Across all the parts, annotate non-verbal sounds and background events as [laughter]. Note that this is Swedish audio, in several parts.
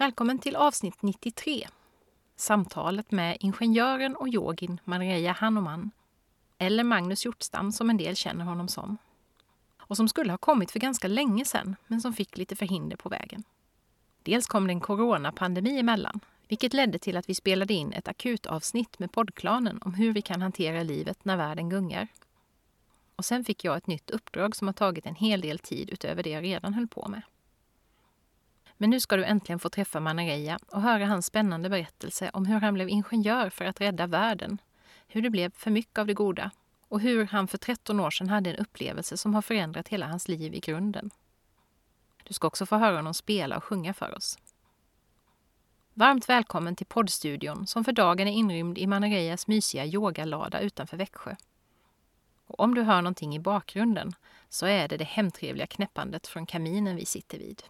Välkommen till avsnitt 93. Samtalet med ingenjören och yogin Maria Hanoman eller Magnus Hjortstam som en del känner honom som. Och som skulle ha kommit för ganska länge sedan, men som fick lite förhinder på vägen. Dels kom det en coronapandemi emellan, vilket ledde till att vi spelade in ett akutavsnitt med poddklanen om hur vi kan hantera livet när världen gungar. Och sen fick jag ett nytt uppdrag som har tagit en hel del tid utöver det jag redan höll på med. Men nu ska du äntligen få träffa Manareya och höra hans spännande berättelse om hur han blev ingenjör för att rädda världen, hur det blev för mycket av det goda och hur han för 13 år sedan hade en upplevelse som har förändrat hela hans liv i grunden. Du ska också få höra honom spela och sjunga för oss. Varmt välkommen till poddstudion som för dagen är inrymd i Manareyas mysiga yogalada utanför Växjö. Och om du hör någonting i bakgrunden så är det det hemtrevliga knäppandet från kaminen vi sitter vid.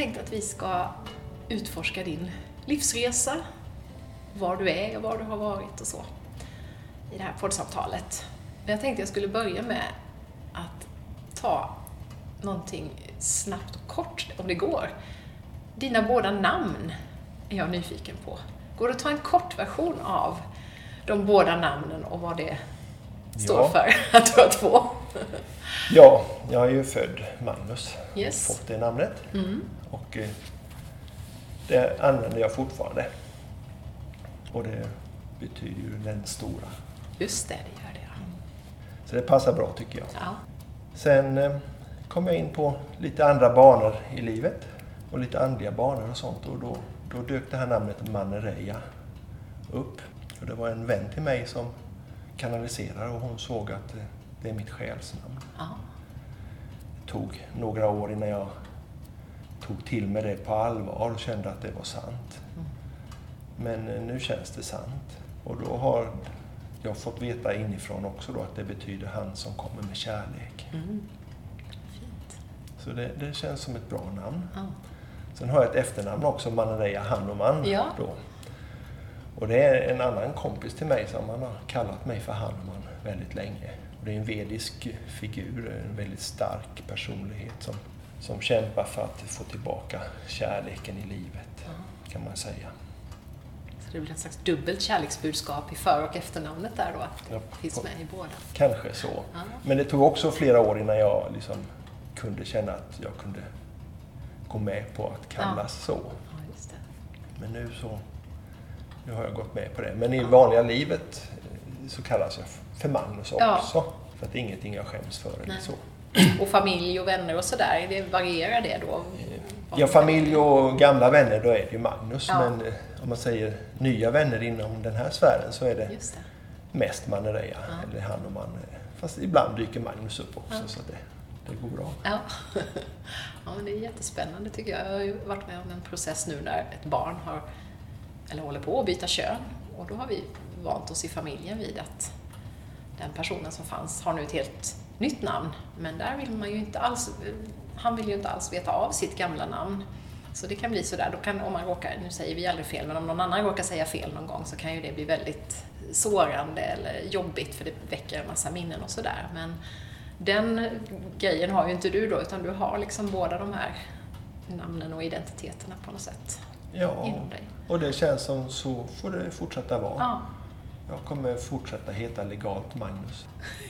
Tänkt att vi ska utforska din livsresa, var du är och var du har varit och så, i det här poddsamtalet. Men jag tänkte jag skulle börja med att ta någonting snabbt och kort, om det går. Dina båda namn är jag nyfiken på. Går det att ta en kort version av de båda namnen och vad det står Ja. för [laughs] att du har två? [laughs] Ja, jag är ju född Magnus. Yes. Fått det namnet. Mm. Och eh, det använder jag fortfarande. Och det betyder ju den stora. Just det, det gör det. ja. Så det passar bra tycker jag. Ja. Sen eh, kom jag in på lite andra banor i livet. Och lite andliga banor och sånt. Och då, då dök det här namnet Manereya upp. Och det var en vän till mig som kanaliserar och hon såg att eh, det är mitt själsnamn. Ja. Det tog några år innan jag tog till mig det på allvar och kände att det var sant. Men eh, nu känns det sant. Och då har jag fått veta inifrån också då att det betyder han som kommer med kärlek. Mm. Fint. Så det, det känns som ett bra namn. Ja. Sen har jag ett efternamn också, Manareya Hanuman. Ja. Då. Och det är en annan kompis till mig som han har kallat mig för Hanuman väldigt länge. Det är en vedisk figur, en väldigt stark personlighet som, som kämpar för att få tillbaka kärleken i livet, kan man säga. Så det blir ett slags dubbelt kärleksbudskap i för och efternamnet där då, att det Ja, finns med i båda. Kanske så. Ja. Men det tog också flera år innan jag liksom kunde känna att jag kunde gå med på att kallas så. Ja, just det. Men nu så nu har jag gått med på det. Men i vanliga livet eh, så kallas jag för Magnus också. Ja. För att det är ingenting jag skäms för eller så. Och familj och vänner och sådär, det varierar det då? Ja, familj och gamla vänner, då är det ju Magnus. Ja. Men eh, om man säger nya vänner inom den här sfären så är det det. mest Manereya Ja. eller Hanuman. Fast ibland dyker Magnus upp också Ja. så det, det går bra. Ja. [laughs] ja, men det är jättespännande tycker jag. Jag har ju varit med om en process nu när ett barn har, eller håller på att byta kön. Och då har vi vant oss i familjen vid att den personen som fanns har nu ett helt nytt namn. Men där vill man ju inte alls, han vill ju inte alls veta av sitt gamla namn. Så det kan bli sådär, då kan, om man råkar, nu säger vi aldrig fel, men om någon annan råkar säga fel någon gång så kan ju det bli väldigt sårande eller jobbigt för det väcker en massa minnen och sådär. Men den grejen har ju inte du då, utan du har liksom båda de här namnen och identiteterna på något sätt Ja, inom dig. och det känns som så får det fortsätta vara. Ja, Jag kommer fortsätta heta legalt Magnus.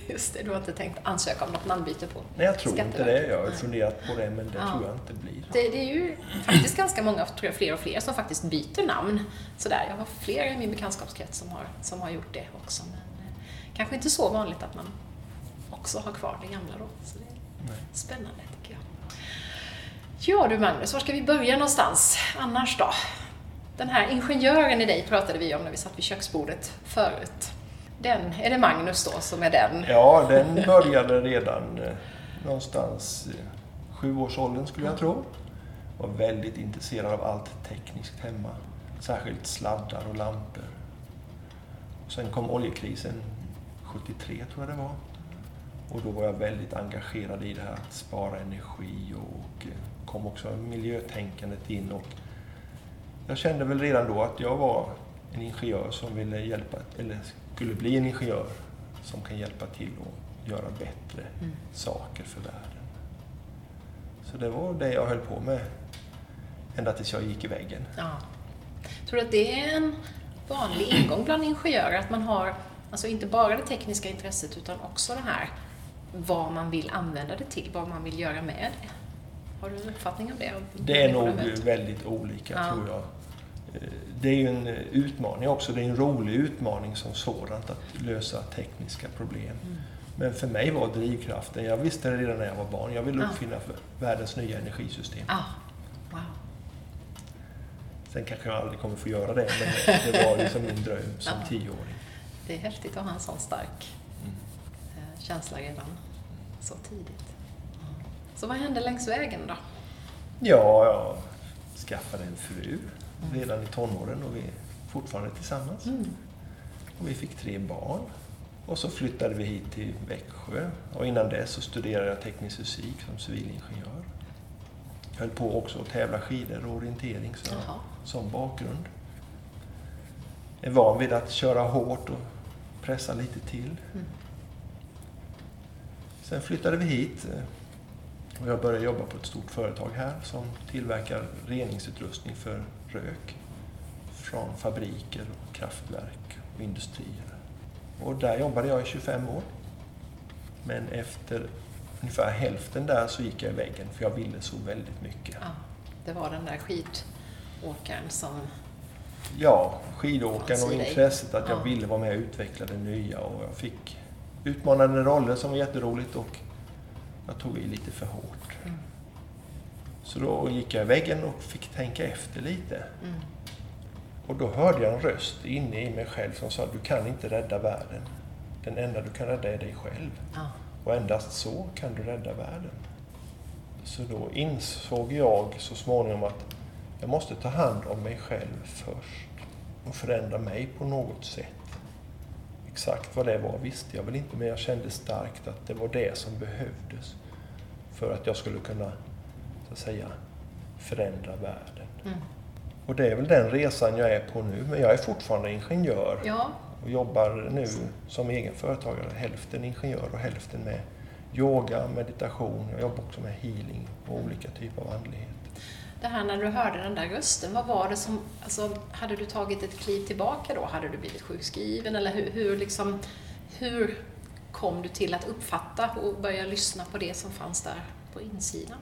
Just det, du har inte tänkt ansöka om något namnbyte på Nej, jag tror inte det. Jag har funderat på det, men det Ja. tror jag inte blir. Det, det är ju faktiskt ganska många, tror jag, fler och fler som faktiskt byter namn. Sådär, jag har flera i min bekantskapskrets som har, som har gjort det också. Men eh, kanske inte så vanligt att man också har kvar det gamla då. Så det är Nej. spännande tycker jag. Ja du Magnus, var ska vi börja någonstans annars då? Den här ingenjören i dig pratade vi om när vi satt vid köksbordet förut. Den, är det Magnus då som är den? Ja, den började redan eh, någonstans i sjuårsåldern skulle jag tro. Var väldigt intresserad av allt tekniskt hemma. Särskilt sladdar och lampor. Sen kom oljekrisen 73 tror jag det var. Och då var jag väldigt engagerad i det här att spara energi och eh, kom också miljötänkandet in. Och jag kände väl redan då att jag var en ingenjör som ville hjälpa, eller skulle bli en ingenjör som kan hjälpa till att göra bättre Mm. saker för världen. Så det var det jag höll på med ända tills jag gick i väggen. Ja. Tror du att det är en vanlig ingång bland ingenjörer, att man har alltså inte bara det tekniska intresset utan också det här vad man vill använda det till, vad man vill göra med det? Har du en uppfattning om det? Det är nog väldigt olika Ja. tror jag. Det är ju en eh, utmaning också. Det är en rolig utmaning som sådant att lösa tekniska problem. Mm. Men för mig var drivkraften, jag visste det redan när jag var barn, jag ville Ja. uppfinna för världens nya energisystem. Ah, wow. Sen kanske jag aldrig kommer få göra det, men det var liksom min dröm som Ja. tioåring. Det är häftigt att ha en sån stark Mm. eh, känsla redan så tidigt. Så vad hände längs vägen då? Ja, jag skaffade en fru redan i tonåren och vi är fortfarande tillsammans. Mm. Och vi fick tre barn. Och så flyttade vi hit till Växjö. Och innan dess så studerade jag teknisk fysik som civilingenjör. Jag höll på också att tävla skidor och orientering så Jaha. som bakgrund. Är van vid att köra hårt och pressa lite till. Mm. Sen flyttade vi hit eh, och jag började jobba på ett stort företag här som tillverkar reningsutrustning för rök från fabriker, och kraftverk och industrier. Och där jobbade jag i 25 år. Men efter ungefär hälften där så gick jag i väggen för jag ville så väldigt mycket. Ja, det var den där skidåkaren som... Ja, skidåkaren och intresset att jag Ja. ville vara med och utveckla det nya och jag fick utmanande roller som var jätteroligt och jag tog i lite för hårt. Mm. Så då gick jag i väggen och fick tänka efter lite. Mm. Och då hörde jag en röst inne i mig själv som sa du kan inte rädda världen. Den enda du kan rädda är dig själv. Ja. Och endast så kan du rädda världen. Så då insåg jag så småningom att jag måste ta hand om mig själv först och förändra mig på något sätt. Exakt vad det var visste jag väl inte, men jag kände starkt att det var det som behövdes för att jag skulle kunna, så att säga, förändra världen. Mm. Och det är väl den resan jag är på nu, men jag är fortfarande ingenjör ja, och jobbar nu som egen företagare, hälften ingenjör och hälften med yoga, meditation. Jag jobbar också med healing och olika typer av andlighet. Det här när du hörde den där rösten, vad var det som... Alltså, hade du tagit ett kliv tillbaka då? Hade du blivit sjukskriven? Eller hur, hur, liksom, hur kom du till att uppfatta och börja lyssna på det som fanns där på insidan?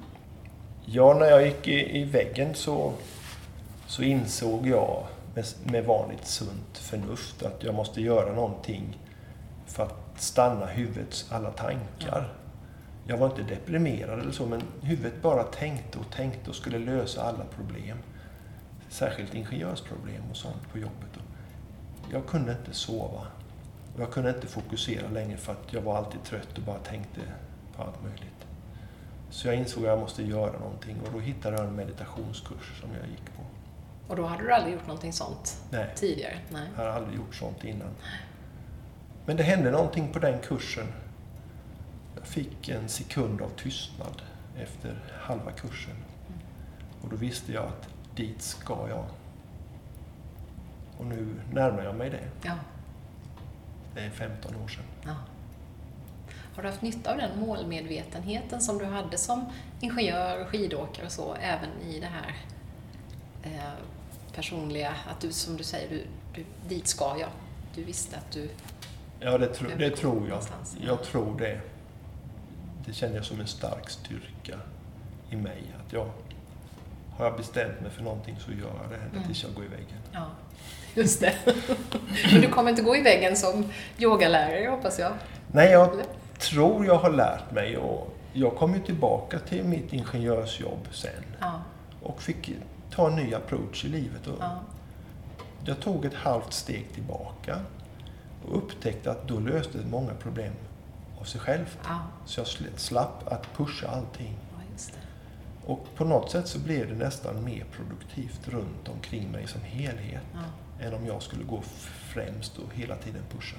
Ja, när jag gick i, i väggen så, så insåg jag med, med vanligt sunt förnuft att jag måste göra någonting för att stanna huvudets alla tankar. Jag var inte deprimerad eller så, men huvudet bara tänkte och tänkte och skulle lösa alla problem. Särskilt ingenjörsproblem och sånt på jobbet. Jag kunde inte sova. Jag kunde inte fokusera längre för att jag var alltid trött och bara tänkte på allt möjligt. Så jag insåg att jag måste göra någonting och då hittade jag en meditationskurs som jag gick på. Och då hade du aldrig gjort någonting sånt Nej, tidigare? Nej. jag hade aldrig gjort sånt innan. Men det hände någonting på den kursen. Jag fick en sekund av tystnad efter halva kursen. Och då visste jag att dit ska jag. Och nu närmar jag mig det. Ja. Det är 15 år sedan. ja. Har du haft nytta av den målmedvetenheten som du hade som ingenjör och skidåkare och så, även i det här eh, personliga, att du som du säger, du, du, dit ska jag. du visste att du... Ja, det, tro, det tror jag. Någonstans, ja. Jag tror det. Det känner jag som en stark styrka i mig. Att jag, har jag bestämt mig för någonting så gör jag det ända Mm. tills jag går i väggen. Ja, just det. [laughs] Men du kommer inte gå i väggen som yogalärare hoppas jag? Nej, jag Eller? tror jag har lärt mig och jag kom ju tillbaka till mitt ingenjörsjobb sen Ja, och fick ta en ny approach i livet. Och ja, Jag tog ett halvt steg tillbaka och upptäckte att då löste många problem av sig själv. ja, Så jag sl- slapp att pusha allting. ja. Och på något sätt så blev det nästan mer produktivt runt omkring mig som helhet Ja. än om jag skulle gå främst och hela tiden pusha.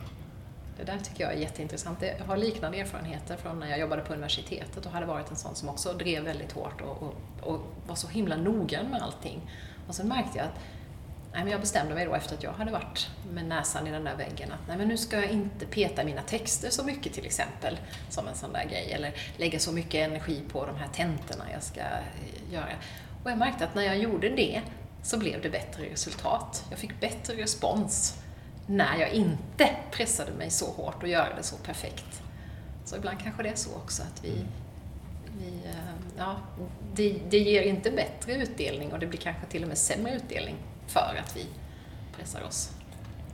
Det där tycker jag är jätteintressant. Jag har liknande erfarenheter från när jag jobbade på universitetet och hade varit en sån som också drev väldigt hårt och, och, och var så himla noggrann med allting. Och sen märkte jag att nej, men jag bestämde mig då efter att jag hade varit med näsan i den där väggen att nej, men nu ska jag inte peta mina texter så mycket till exempel, som en sån där grej, eller lägga så mycket energi på de här tentorna jag ska eh, göra. Och jag märkte att när jag gjorde det så blev det bättre resultat. Jag fick bättre respons när jag inte pressade mig så hårt och göra det så perfekt. Så ibland kanske det är så också att vi, vi eh, ja, det, det ger inte bättre utdelning och det blir kanske till och med sämre utdelning för att vi pressar oss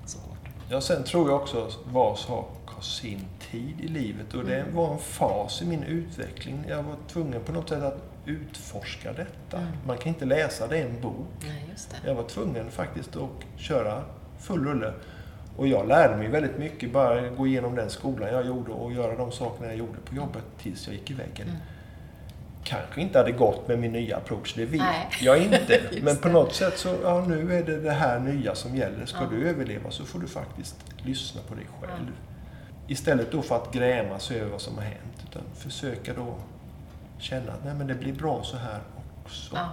så hårt. Ja, sen tror jag också att var sak har sin tid i livet och det Mm. var en fas i min utveckling. Jag var tvungen på något sätt att utforska detta. Mm. Man kan inte läsa det i en bok. Nej. Jag var tvungen faktiskt att köra full rulle. Och jag lärde mig väldigt mycket, bara gå igenom den skolan jag gjorde och göra de sakerna jag gjorde på jobbet tills jag gick i väggen. Mm. Kanske inte hade gått med min nya approach, det vet Nej. jag inte. [laughs] Men på något sätt så, ja nu är det det här nya som gäller. Ska Ja. du överleva så får du faktiskt lyssna på dig själv. Ja. Istället då för att grämas över vad som har hänt, utan försöka då känna att nej men det blir bra så här också. Ja.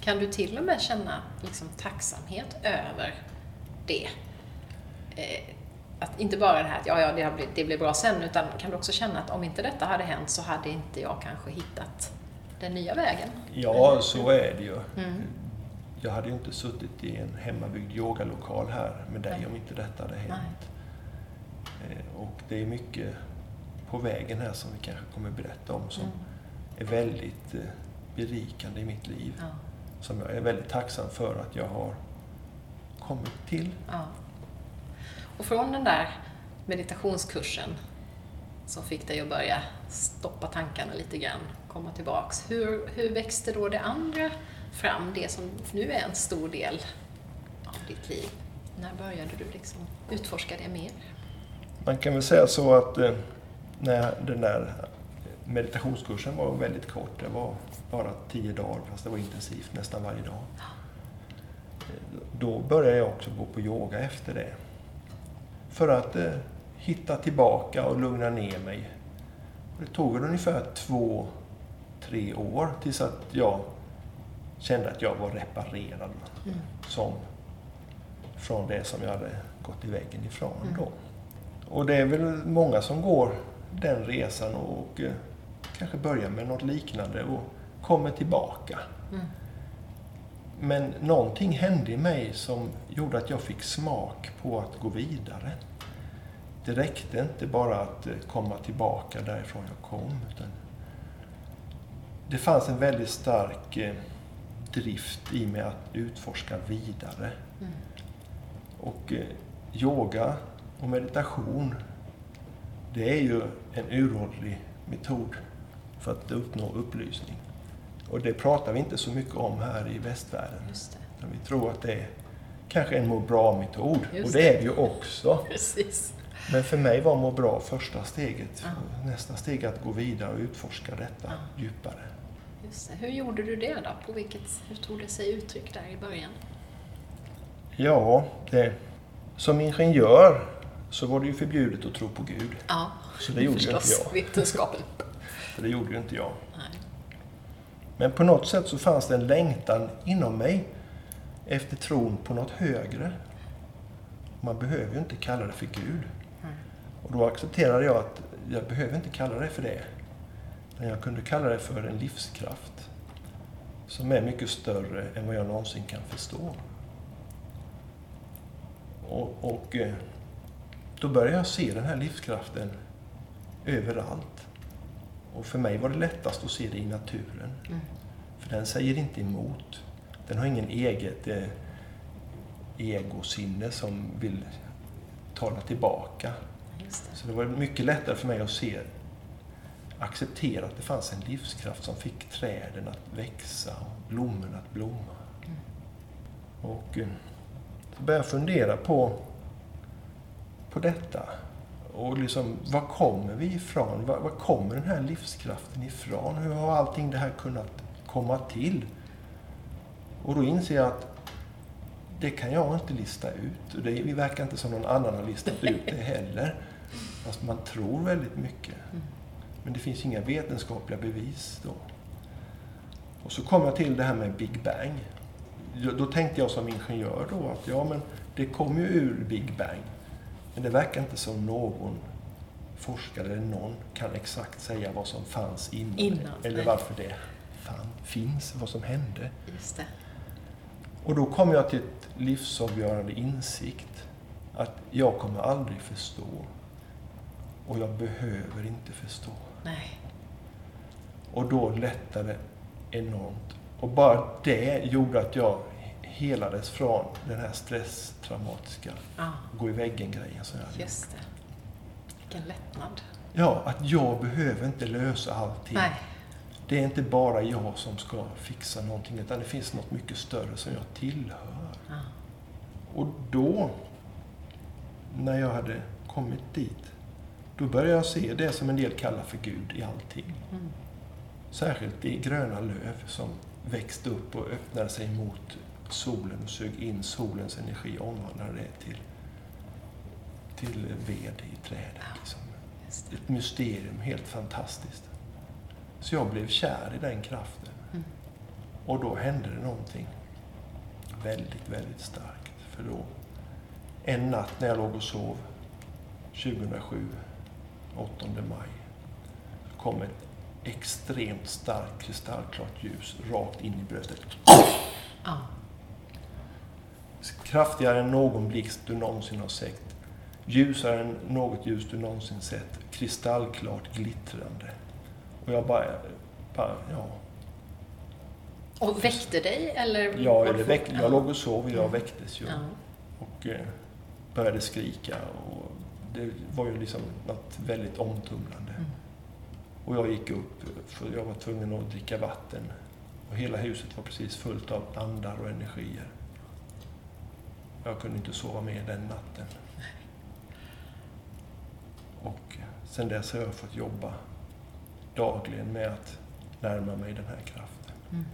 Kan du till och med känna liksom, tacksamhet över det? Eh, att inte bara det här att ja, ja, det, har blivit, det blir bra sen, utan kan du också känna att om inte detta hade hänt så hade inte jag kanske hittat den nya vägen? Ja, så är det ju. Mm. Jag hade ju inte suttit i en hemmabyggd yogalokal här med dig Nej. om inte detta hade hänt. Nej. Eh, Och det är mycket på vägen här som vi kanske kommer berätta om som Mm. är väldigt eh, berikande i mitt liv. Ja, Som jag är väldigt tacksam för att jag har kommit till. ja. Och från den där meditationskursen som fick dig att börja stoppa tankarna lite grann, komma tillbaks. Hur, hur växte då det andra fram, det som nu är en stor del av ditt liv? När började du liksom utforska det mer? Man kan väl säga så att eh, när den där meditationskursen var väldigt kort. Det var bara tio dagar fast det var intensivt nästan varje dag. Då började jag också gå på yoga efter det. För att eh, hitta tillbaka och lugna ner mig. Det tog ungefär två, tre år tills att jag kände att jag var reparerad. Mm. Som, från det som jag hade gått i väggen ifrån Mm. då. Och det är väl många som går den resan och eh, kanske börjar med något liknande och kommer tillbaka. Mm. Men någonting hände i mig som gjorde att jag fick smak på att gå vidare. Det räckte inte bara att eh, komma tillbaka därifrån jag kom. Utan det fanns en väldigt stark eh, drift i mig att utforska vidare. Mm. Och eh, yoga och meditation, det är ju en uråldrig metod för att uppnå upplysning. Och det pratar vi inte så mycket om här i västvärlden. Vi tror att det är kanske en må bra-metod. Och det är det ju också. [laughs] Precis. Men för mig var må bra första steget. Ja. Nästa steg är att gå vidare och utforska detta Ja. djupare. Just det. Hur gjorde du det då? På vilket, hur tog det sig uttryck där i början? Ja, det, som ingenjör så var det ju förbjudet att tro på Gud. Ja, Så det gjorde ju inte förstås. jag. Vetenskapen. [laughs] Det gjorde ju inte jag. Nej. Men på något sätt så fanns det en längtan inom mig efter tron på något högre. Man behöver ju inte kalla det för Gud. Och då accepterade jag att jag behöver inte kalla det för det. Men jag kunde kalla det för en livskraft som är mycket större än vad jag någonsin kan förstå. Och, och eh, då började jag se den här livskraften överallt. Och för mig var det lättast att se det i naturen. Mm. För den säger inte emot. Den har ingen eget eh, egosinne som vill tala tillbaka. Det. Så det var mycket lättare för mig att se, acceptera att det fanns en livskraft som fick träden att växa och blommorna att blomma. Mm. Och eh, så började jag fundera på, på detta. Och liksom, var kommer vi ifrån? Var, var kommer den här livskraften ifrån? Hur har allting det här kunnat komma till? Och då inser jag att det kan jag inte lista ut. Och det verkar inte som någon annan har listat ut det [laughs] heller. Fast man tror väldigt mycket. Men det finns inga vetenskapliga bevis då. Och så kom jag till det här med Big Bang. Då tänkte jag som ingenjör då att ja, men det kom ju ur Big Bang. Men det verkar inte som någon forskare eller någon kan exakt säga vad som fanns innan. Innan, eller nej. varför det fan, finns, vad som hände. Just det. Och då kom jag till ett livsavgörande insikt. Att jag kommer aldrig förstå. Och jag behöver inte förstå. Nej. Och då lättade enormt. Och bara det gjorde att jag helades från den här stresstraumatiska Ja, gå i väggen-grejen. som jag hade. just det. Vilken lättnad. Ja, att jag behöver inte lösa allting. Nej. Det är inte bara jag som ska fixa någonting, utan det finns något mycket större som jag tillhör. Ja. Och då, när jag hade kommit dit, då började jag se det som en del kallar för Gud i allting. Mm. Särskilt i gröna löv som växte upp och öppnade sig mot solen och sög in solens energi och omvandlade det till, till ved i trädet. Liksom. Ett mysterium, helt fantastiskt. Så jag blev kär i den kraften. Mm. Och då hände det någonting väldigt, väldigt starkt. För då, en natt när jag låg och sov, 2007, 8 maj, så kom ett extremt starkt kristallklart ljus rakt in i bröstet. Ja. Kraftigare än någon blixt du någonsin har sett. Ljusare än något ljus du någonsin sett. Kristallklart glittrande. Och jag bara, bara ja. Och väckte dig eller? Ja, eller väck, jag låg och sov och jag väcktes ju. Ja. Och eh, började skrika. Och det var ju liksom något väldigt omtumlande. Mm. Och jag gick upp, för jag var tvungen att dricka vatten. Och hela huset var precis fullt av andar och energier. Jag kunde inte sova mer den natten. Och sen dess har jag fått jobba dagligen med att närma mig den här kraften. Mm.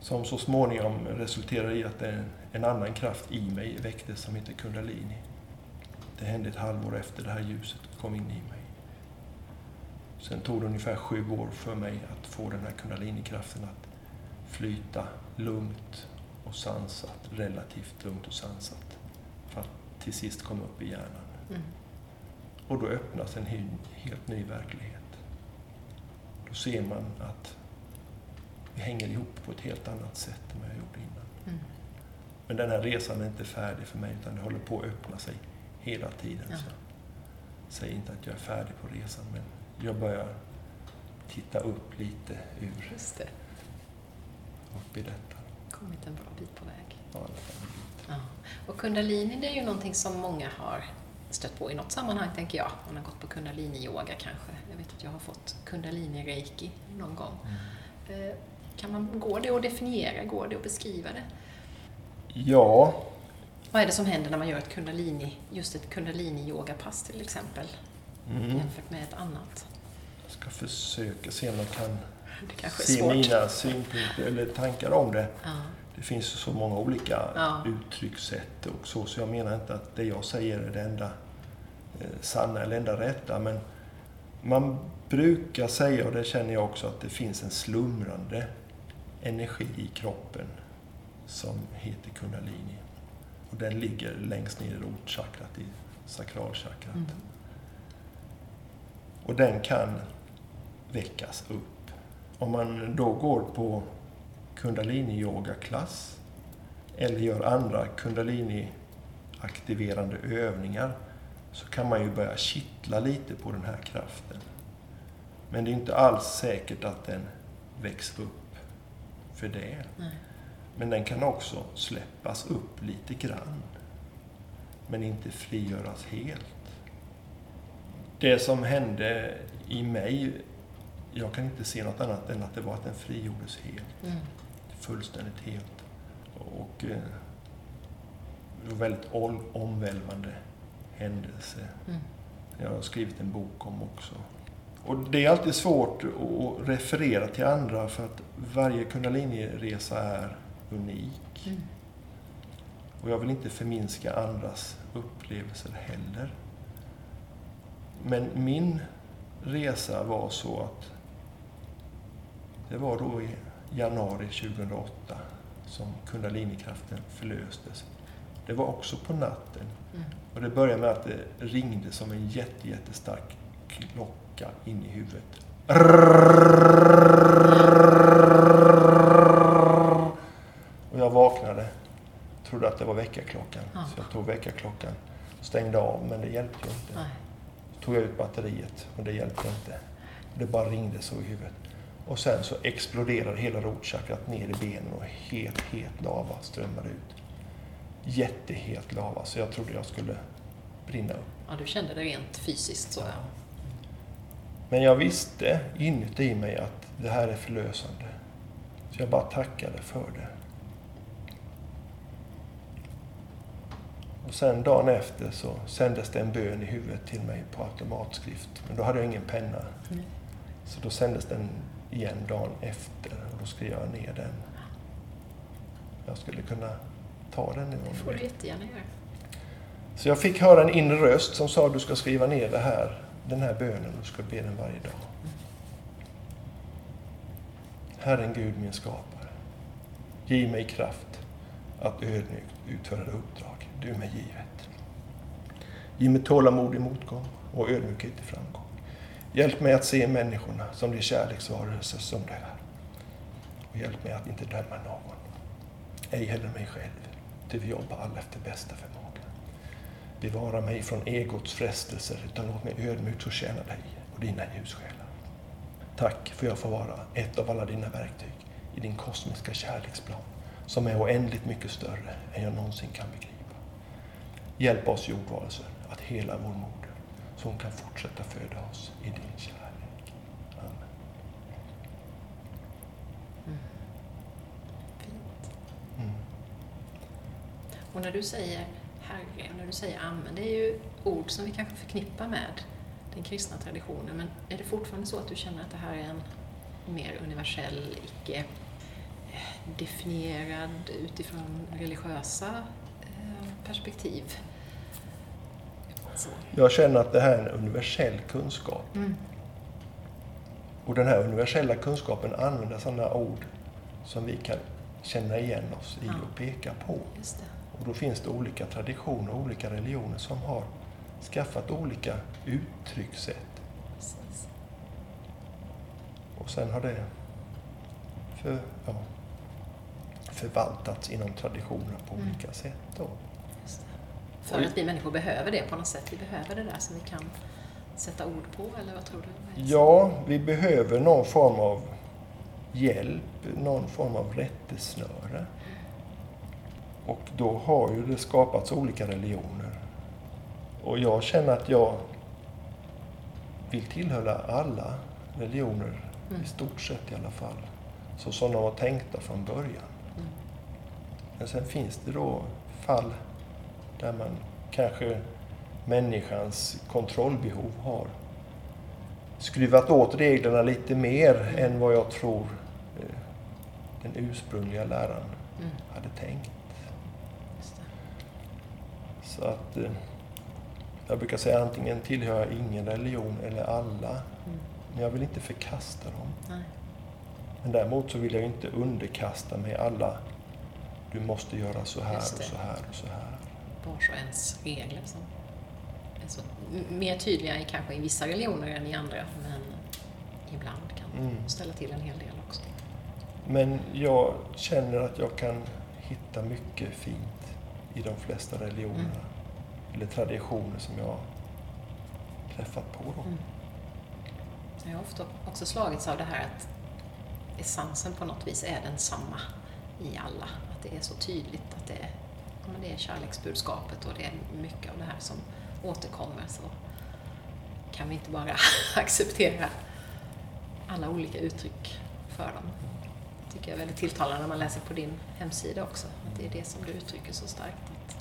Som så småningom resulterade i att en, en annan kraft i mig väcktes som heter kundalini. Det hände ett halvår efter det här ljuset kom in i mig. Sen tog det ungefär sju år för mig att få den här kundalinikraften att flyta lugnt och sansat, relativt lugnt och sansat. För att till sist komma upp i hjärnan. Mm. Och då öppnas en helt ny verklighet. Då ser man att vi hänger ihop på ett helt annat sätt än vad jag gjorde innan. Mm. Men den här resan är inte färdig för mig, utan det håller på att öppna sig hela tiden. Ja. Så säger inte att jag är färdig på resan, men jag börjar titta upp lite ur Just det. upp i detta. Kommit en bra bit på väg. Ja. Ja. Och kundalini det är ju någonting som många har stött på i något sammanhang, tänker jag. Man har gått på kundalini-yoga kanske. Jag vet att jag har fått kundalini-reiki någon gång. Eh, Kan man, går det att definiera? Går det att beskriva det? Ja, Vad är det som händer när man gör ett kundalini, just ett kundalini-yogapass till exempel, mm. jämfört med ett annat? jag ska försöka se om jag kan Det kanske är se svårt. mina synpunkter eller tankar om det. Ja. Det finns så många olika Ja. uttryckssätt och så, så jag menar inte att det jag säger är det enda eh, sanna eller enda rätta, men man brukar säga, och det känner jag också, att det finns en slumrande energi i kroppen som heter kundalini. Och den ligger längst ner i rotchakrat, i sakralchakrat. Mm. Och den kan väckas upp. Om man då går på kundalini-yoga-klass eller gör andra kundalini aktiverande övningar så kan man ju börja kittla lite på den här kraften. Men det är inte alls säkert att den växer upp för det. Nej. Men den kan också släppas upp lite grann. Men inte frigöras helt. Det som hände i mig, jag kan inte se något annat än att det var att den frigjordes helt. Mm. Fullständigt helt. Och eh, det var väldigt omvälvande händelse. Mm. Jag har skrivit en bok om också. Och det är alltid svårt att referera till andra för att varje kundalini-resa är unik. Mm. Och jag vill inte förminska andras upplevelser heller. Men min resa var så att det var då i januari 2008 som kundalinikraften förlöstes. Det var också på natten. Mm. Och det började med att det ringde som en jätte, jättestark klocka in i huvudet. Och jag vaknade. Trodde att det var väckarklockan. Ja. Så jag tog väckarklockan. Stängde av, men det hjälpte ju inte. Nej. Tog jag ut batteriet och det hjälpte inte. Det bara ringde så i huvudet. Och sen så exploderade hela rotchakrat ner i benen och helt, het lava strömmade ut. Jättehet lava, så jag trodde jag skulle brinna upp. Ja, du kände det rent fysiskt så. Ja. Men jag visste inuti mig att det här är förlösande. Så jag bara tackade för det. Och sen dagen efter så sändes det en bön i huvudet till mig på automatskrift. Men då hade jag ingen penna. Mm. Så då sändes den igen dagen efter och då skrev jag ner den. Jag skulle kunna ta den Det får du jättegärna göra. Så jag fick höra en inre röst som sa du ska skriva ner det här, den här bönen och du ska be den varje dag. Herren Gud min skapare, giv mig kraft att ödmjukt utföra det uppdrag du mig givet. Ge mig tålamod i motgång och ödmjukhet i framgång. Hjälp mig att se människorna som de kärleksvarelser som de är. Och hjälp mig att inte döma någon, ej heller mig själv, ty vi jobbar alla efter bästa förmåga. Bevara mig från egots frestelser, utan låt mig ödmjukt få tjäna dig och dina ljussjälar. Tack för jag får vara ett av alla dina verktyg i din kosmiska kärleksplan, som är oändligt mycket större än jag någonsin kan begripa. Hjälp oss jordvarelser att hela vår mod så hon kan fortsätta föda oss i din kärlek. Amen. Fint. Mm. Och när du säger Herre, när du säger Amen, det är ju ord som vi kanske förknippar med den kristna traditionen. Men är det fortfarande så att du känner att det här är en mer universell, icke eh, definierad utifrån religiösa eh, perspektiv? Så. Jag känner att det här är en universell kunskap. Mm. Och den här universella kunskapen använder sådana ord som vi kan känna igen oss i Ja. och peka på. Och då finns det olika traditioner och olika religioner som har skaffat olika uttryckssätt. Precis. Och sen har det för, ja, förvaltats inom traditioner på Mm. olika sätt. Då. För att vi människor behöver det på något sätt. Vi behöver det där som vi kan sätta ord på, eller vad tror du? Ja, vi behöver någon form av hjälp, någon form av rättesnöre. Och då har ju det skapats olika religioner. Och jag känner att jag vill tillhöra alla religioner, Mm. i stort sett i alla fall. Så som de var tänkta från början. Mm. Men sen finns det då fall där man kanske människans kontrollbehov har skruvat åt reglerna lite mer än vad jag tror eh, den ursprungliga läraren Mm. hade tänkt. Så att eh, jag brukar säga antingen tillhör jag ingen religion eller alla. Mm. Men jag vill inte förkasta dem. Nej. Men däremot så vill jag inte underkasta mig alla du måste göra så här och så här och så här. Vars och ens regler som är så mer tydliga i, kanske i vissa religioner än i andra, men ibland kan Mm. ställa till en hel del också. Men jag känner att jag kan hitta mycket fint i de flesta religionerna. eller traditioner som jag träffat på. Då. Mm. Jag har ofta också slagits av det här att essensen på något vis är densamma i alla. Att det är så tydligt att det är, men det är kärleksbudskapet och det är mycket av det här som återkommer. Så kan vi inte bara [laughs] acceptera alla olika uttryck för dem. Det tycker jag är väldigt tilltalande när man läser på din hemsida också. Att det är det som du uttrycker så starkt. Att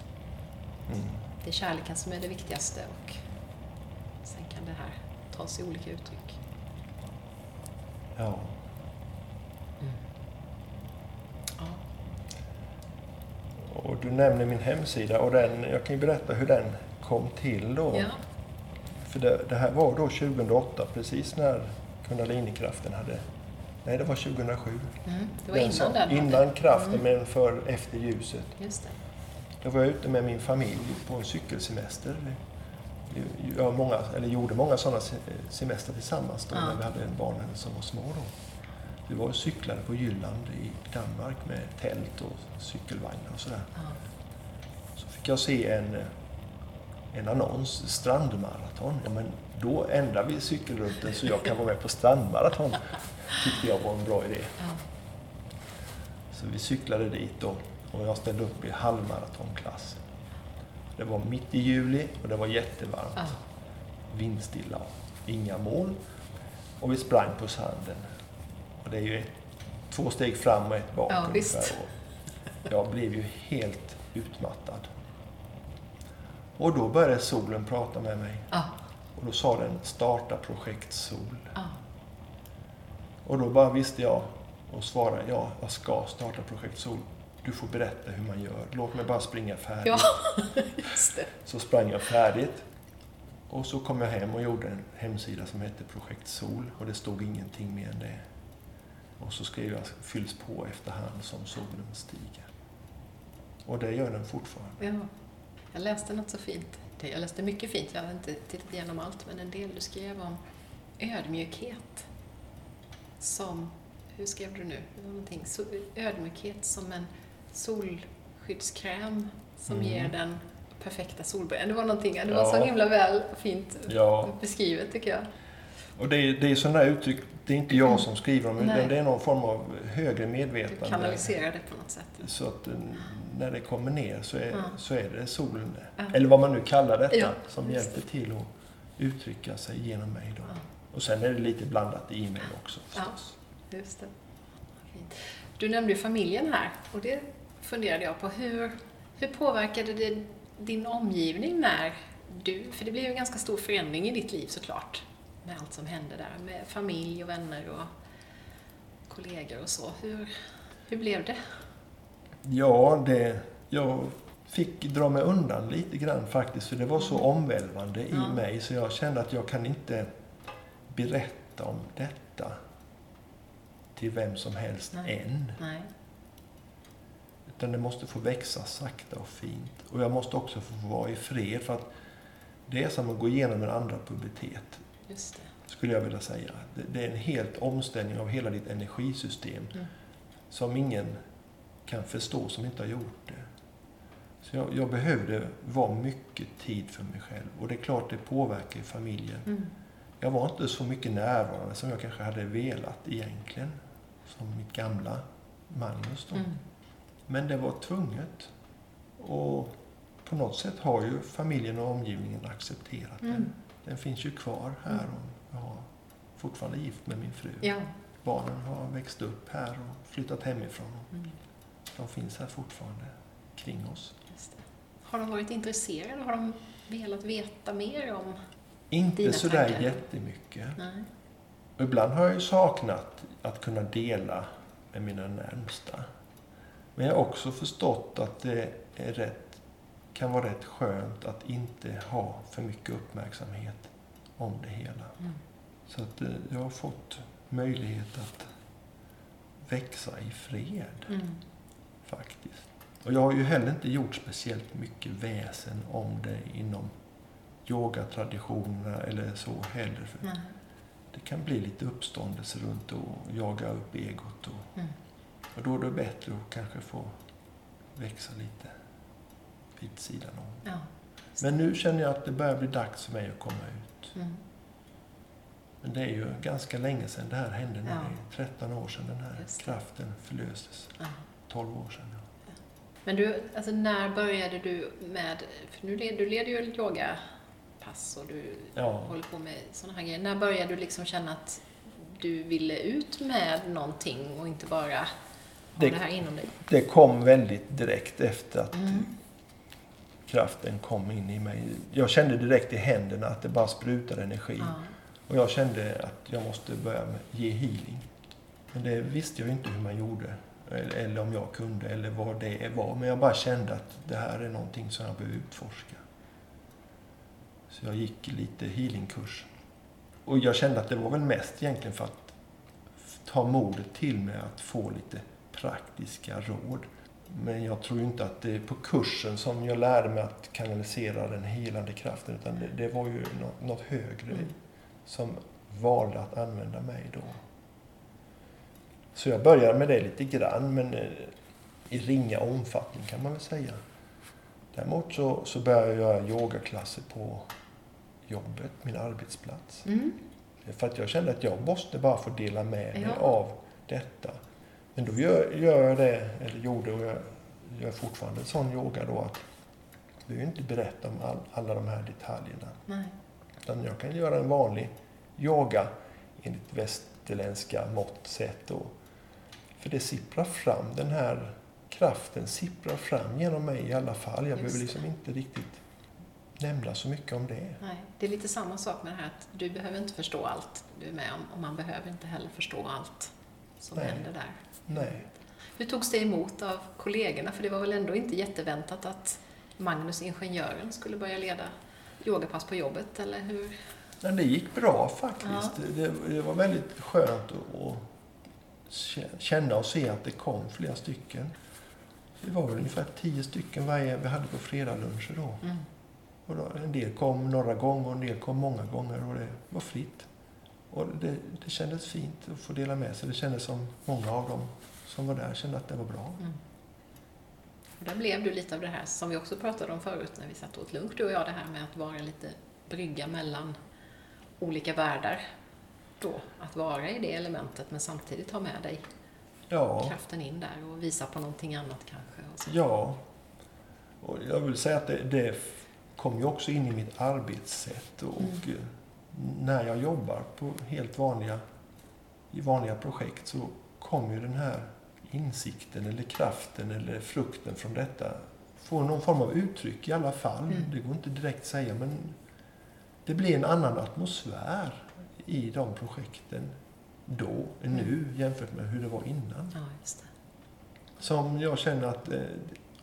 Mm. det är kärleken som är det viktigaste och sen kan det här ta sig olika uttryck. Ja. Och du nämner min hemsida och den, jag kan ju berätta hur den kom till då. Ja. För det, det här var då 2008, precis när Kundalinikraften hade... Nej, det var 2007. Mm. Det var Den innan som- den. Innan kraften, Mm. men för efter ljuset. Just det. Då var jag ute med min familj på en cykelsemester. Jag många, eller gjorde många sådana se- semester tillsammans då, Ja. när vi hade barnen som var små. Då. Vi var och cyklade på Jylland i Danmark med tält och cykelvagnar och sådär. Ja. Så fick jag se en, en annons, strandmaraton. Ja, men då ändrar vi cykelrutten så jag kan vara med på strandmaraton. Tyckte jag var en bra idé. Ja. Så vi cyklade dit då och jag ställde upp i halvmaratonklass. Det var mitt i juli och det var jättevarmt. Ja. Vindstilla, inga moln. Och vi sprang på sanden. Och det är ju två steg fram och ett bak Ja, ungefär. Jag blev ju helt utmattad. Och då började solen prata med mig. Ja. Och då sa den starta projekt sol. Ja. Och då bara visste jag och svarade ja, jag ska starta projekt sol. Du får berätta hur man gör. Låt mig bara springa färdigt. ja, [laughs] just det. Så sprang jag färdigt. Och så kom jag hem och gjorde en hemsida som hette Projekt Sol. Och det stod ingenting mer än det. Och så skrev jag fylls på efterhand som solen stiger. Och det gör den fortfarande. Ja. Jag läste något så fint. Det- Jag läste mycket fint. Jag har inte tittat igenom allt, men en del du skrev om ödmjukhet. Som, hur skrev du nu? Någonting. Ödmjukhet som en solskyddskräm som Mm. ger den perfekta solbränd. Det var någonting, det var Ja. så himla väl fint Ja, beskrivet tycker jag. Och det är, det är sådana uttryck, det är inte jag som skriver dem, utan det är någon form av högre Du medvetande. kanaliserar det på något sätt. Så att eh, när det kommer ner så är, Ja. så är det solen, Ja. eller vad man nu kallar detta, Ja, som hjälper till att uttrycka sig genom mig. Då. Ja. Och sen är det lite blandat i mig också Ja. förstås. Just det. Du nämnde ju familjen här och det funderade jag på. Hur, hur påverkade det din omgivning när du, för det blev ju en ganska stor förändring i ditt liv såklart, med allt som hände där, med familj och vänner och kollegor och så. Hur, hur blev det? Ja, det, jag fick dra mig undan lite grann faktiskt, för det var så omvälvande i Ja. mig så jag kände att jag kan inte berätta om detta till vem som helst Nej. än. Nej. Utan det måste få växa sakta och fint. Och jag måste också få vara i fred för att det är som att gå igenom en andra pubertet, Just det. skulle jag vilja säga. Det, det är en helt omställning av hela ditt energisystem Mm. som ingen kan förstå som inte har gjort det. Så jag, jag behövde vara mycket tid för mig själv. Och det är klart det påverkar familjen. Mm. Jag var inte så mycket närvarande som jag kanske hade velat egentligen. Som mitt gamla Magnus då. Mm. Men det var tvunget. Och på något sätt har ju familjen och omgivningen accepterat. Mm. Den finns ju kvar här och jag har fortfarande gift med min fru. Ja. Barnen har växt upp här och flyttat hemifrån. Mm. De finns här fortfarande kring oss. Har de varit intresserade? Har de velat veta mer om... Inte Dina sådär tankar? jättemycket. Nej. Och ibland har jag ju saknat att kunna dela med mina närmsta. Men jag har också förstått att det är rätt, kan vara rätt skönt att inte ha för mycket uppmärksamhet om det hela. Mm. Så att eh, jag har fått möjlighet att växa i fred Mm. faktiskt. Och jag har ju heller inte gjort speciellt mycket väsen om det inom yogatraditionerna eller så heller. För Nej. det kan bli lite uppståndelse runt och jaga upp egot. Och, Mm. och då är det bättre att kanske få växa lite vid sidan om. Ja. Men nu känner jag att det börjar bli dags för mig att komma ut. Mm. Men det är ju ganska länge sedan det här hände. Nu. Ja. Det är 13 år sedan den här kraften förlöstes. Ja. 12 år sedan. Ja. Men du, alltså när började du med, för nu led, du leder ju yogapass och du Ja. håller på med sådana här grejer. När började du liksom känna att du ville ut med någonting och inte bara ha det, Det- här inom dig? Det kom väldigt direkt efter att Mm. Kraften kom in i mig. Jag kände direkt i händerna att det bara sprutade energi. Ja. Och jag kände att jag måste börja ge healing. Men det visste jag inte hur man gjorde. Eller, eller om jag kunde, eller vad det var. Men jag bara kände att det här är någonting som jag behöver utforska. Så jag gick lite healingkurs. Och jag kände att det var väl mest egentligen för att ta modet till mig att få lite praktiska råd. Men jag tror inte att det är på kursen som jag lärde mig att kanalisera den helande kraften. Utan det, det var ju något, något högre Mm. som valde att använda mig då. Så jag började med det lite grann, men eh, i ringa omfattning kan man väl säga. Däremot så, så började jag göra yogaklasser på jobbet, min arbetsplats. Mm. För att jag kände att jag måste bara få dela med mig Ja. av detta. Men då gör, gör jag det, eller gjorde och jag gör fortfarande sån yoga då att jag behöver inte berätta om all, alla de här detaljerna. Nej. Utan jag kan göra en vanlig yoga enligt västerländska mått sätt. Och, för det sipprar fram, den här kraften sipprar fram genom mig i alla fall. Jag Just behöver det. liksom inte riktigt nämna så mycket om det. Nej. Det är lite samma sak med det här att du behöver inte förstå allt du är med om och man behöver inte heller förstå allt som Nej. händer där. Nej. Hur togs det emot av kollegorna? För det var väl ändå inte jätteväntat att Magnus, ingenjören, skulle börja leda yogapass på jobbet, eller hur? Men det gick bra faktiskt. Det, det var väldigt skönt att, att kä- känna och se att det kom flera stycken. Det var väl ungefär tio stycken varje vi hade på fredagsluncher då. Mm. Och då. En del kom några gånger och en del kom många gånger och det var fritt. Och det, det kändes fint att få dela med sig. Det kändes som många av dem som var där kände att det var bra. Mm. Och där blev du lite av det här som vi också pratade om förut när vi satt och åt lunch, du och jag, det här med att vara lite brygga mellan olika världar. Då, att vara i det elementet men samtidigt ha med dig Ja, kraften in där och visa på någonting annat kanske. Och ja. Och jag vill säga att det, det kom ju också in i mitt arbetssätt. Och, Mm. När jag jobbar på helt vanliga, i vanliga projekt så kommer ju den här insikten eller kraften eller frukten från detta få någon form av uttryck i alla fall. Mm. Det går inte direkt att säga men det blir en annan atmosfär i de projekten då, nu, jämfört med hur det var innan. Ja, det. Som jag känner att eh,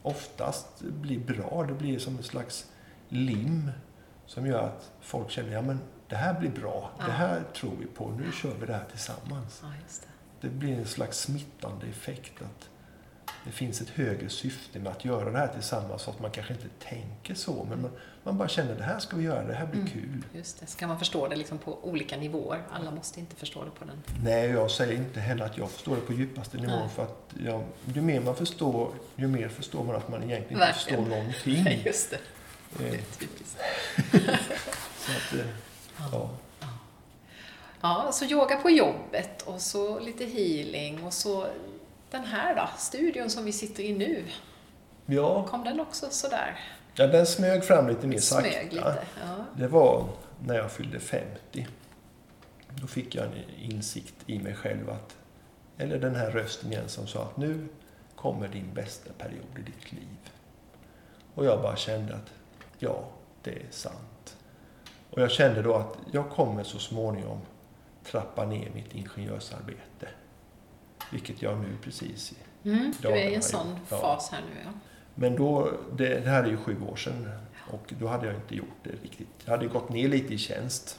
oftast blir bra. Det blir som en slags lim som gör att folk känner ja men det här blir bra. Ja. Det här tror vi på. Nu kör vi det här tillsammans. Ja, det. Det blir en slags smittande effekt. att Det finns ett högre syfte med att göra det här tillsammans så att man kanske inte tänker så. Men man, man bara känner det här ska vi göra, det här blir Mm. kul. Just det. Så kan man förstå det liksom på olika nivåer. Alla måste inte förstå det på den. Nej, jag säger inte heller att jag förstår det på djupaste nivån. Nej. För att jag, ju mer man förstår, ju mer förstår man att man egentligen Verkligen. inte förstår någonting. [laughs] Just det. Det Eh, är typiskt. [laughs] Så att, eh, ja. Ja, så yoga på jobbet och så lite healing och så den här då, studion som vi sitter i nu. Ja, Kom den också sådär? ja, den smög fram lite mer sakta. Lite. Ja. Det var när jag fyllde 50. Då fick jag en insikt i mig själv att, eller den här rösten igen som sa att nu kommer din bästa period i ditt liv. Och jag bara kände att ja, det är sant. Och jag kände då att jag kommer så småningom trappa ner mitt ingenjörsarbete. Vilket jag nu precis Mm, du är i en sån ja. fas här nu ja. Men då, det, det här är ju sju år sedan och då hade jag inte gjort det riktigt. Jag hade gått ner lite i tjänst.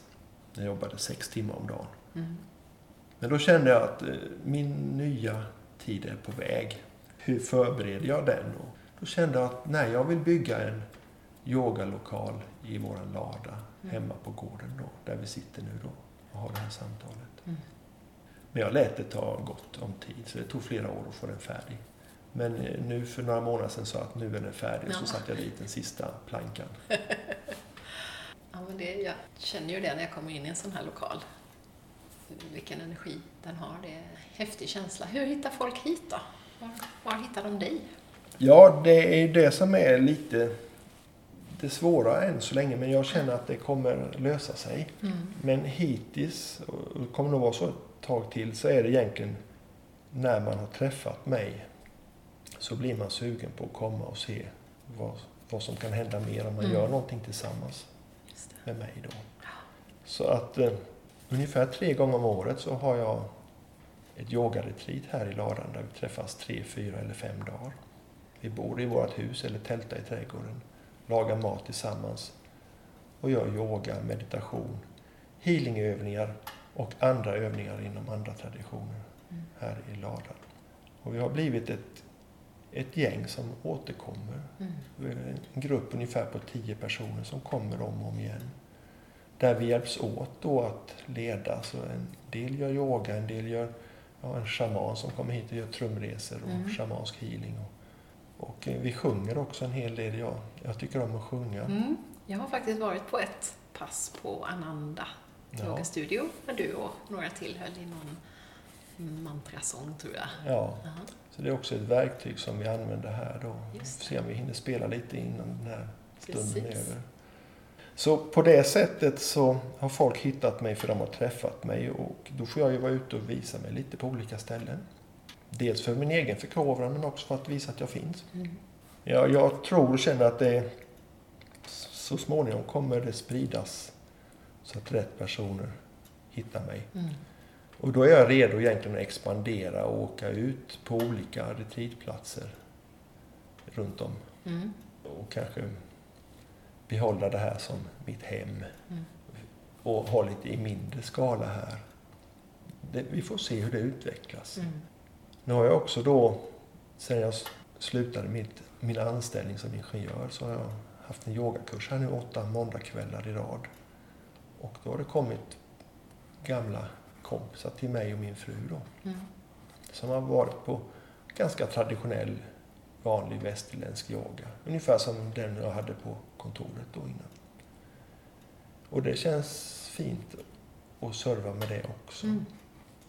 Jag jobbade sex timmar om dagen. Mm. Men då kände jag att eh, min nya tid är på väg. Hur förbereder jag den? Och då kände jag att nej, jag vill bygga en yogalokal i våran lada. Hemma på gården då, där vi sitter nu då och har det här samtalet. Mm. Men jag lät det ta gott om tid, så det tog flera år att få den färdig. Men eh, nu för några månader sedan sa jag att nu är den färdig och så Ja. satte jag dit den sista plankan. [laughs] Ja, men det, jag känner ju det när jag kommer in i en sån här lokal. Vilken energi den har. Det är en häftig känsla. Hur hittar folk hit då? Var, var hittar de dig? Ja, det är ju det som är lite det svåra än så länge, men jag känner att det kommer lösa sig. Men hittills, och det kommer nog vara så ett tag till, så är det egentligen när man har träffat mig så blir man sugen på att komma och se vad, vad som kan hända mer om man Mm. gör någonting tillsammans med mig då. Så att eh, ungefär tre gånger om året så har jag ett yogaretreat här i ladan där vi träffas tre, fyra eller fem dagar. Vi bor i vårt hus eller tältar i trädgården, lagar mat tillsammans och gör yoga, meditation, healingövningar och andra övningar inom andra traditioner Mm. här i ladan. Och vi har blivit ett, ett gäng som återkommer. Mm. En grupp ungefär på tio personer som kommer om och om igen. Där vi hjälps åt då att leda. Så en del gör yoga, en del gör ja, en shaman som kommer hit och gör trumresor och Mm. shamansk healing. Och, och eh, vi sjunger också en hel del. Jag, jag tycker om att sjunga. Mm. Jag har faktiskt varit på ett pass på Ananda Ja. yogastudio där du och några till höll i någon mantrasång tror jag. Ja, Ja. så det är också ett verktyg som vi använder här då. Vi får se om vi hinner spela lite innan den här stunden är Precis. över. Så på det sättet så har folk hittat mig för de har träffat mig och då får jag ju vara ute och visa mig lite på olika ställen. Dels för min egen förkovran men också för att visa att jag finns. Mm. Ja, jag tror och känner att det så småningom kommer det spridas så att rätt personer hittar mig. Mm. Och då är jag redo egentligen att expandera och åka ut på olika retreatplatser runt om Mm. och kanske behålla det här som mitt hem Mm. och ha lite i mindre skala här. Det, vi får se hur det utvecklas. Mm. Nu har jag också då, sen jag slutade mitt, min anställning som ingenjör, så har jag haft en yogakurs här nu åtta måndagskvällar i rad. Och då har det kommit gamla kompisar till mig och min fru då, Mm. som har varit på ganska traditionell, vanlig västerländsk yoga. Ungefär som den jag hade på kontoret då innan. Och det känns fint att serva med det också. Mm.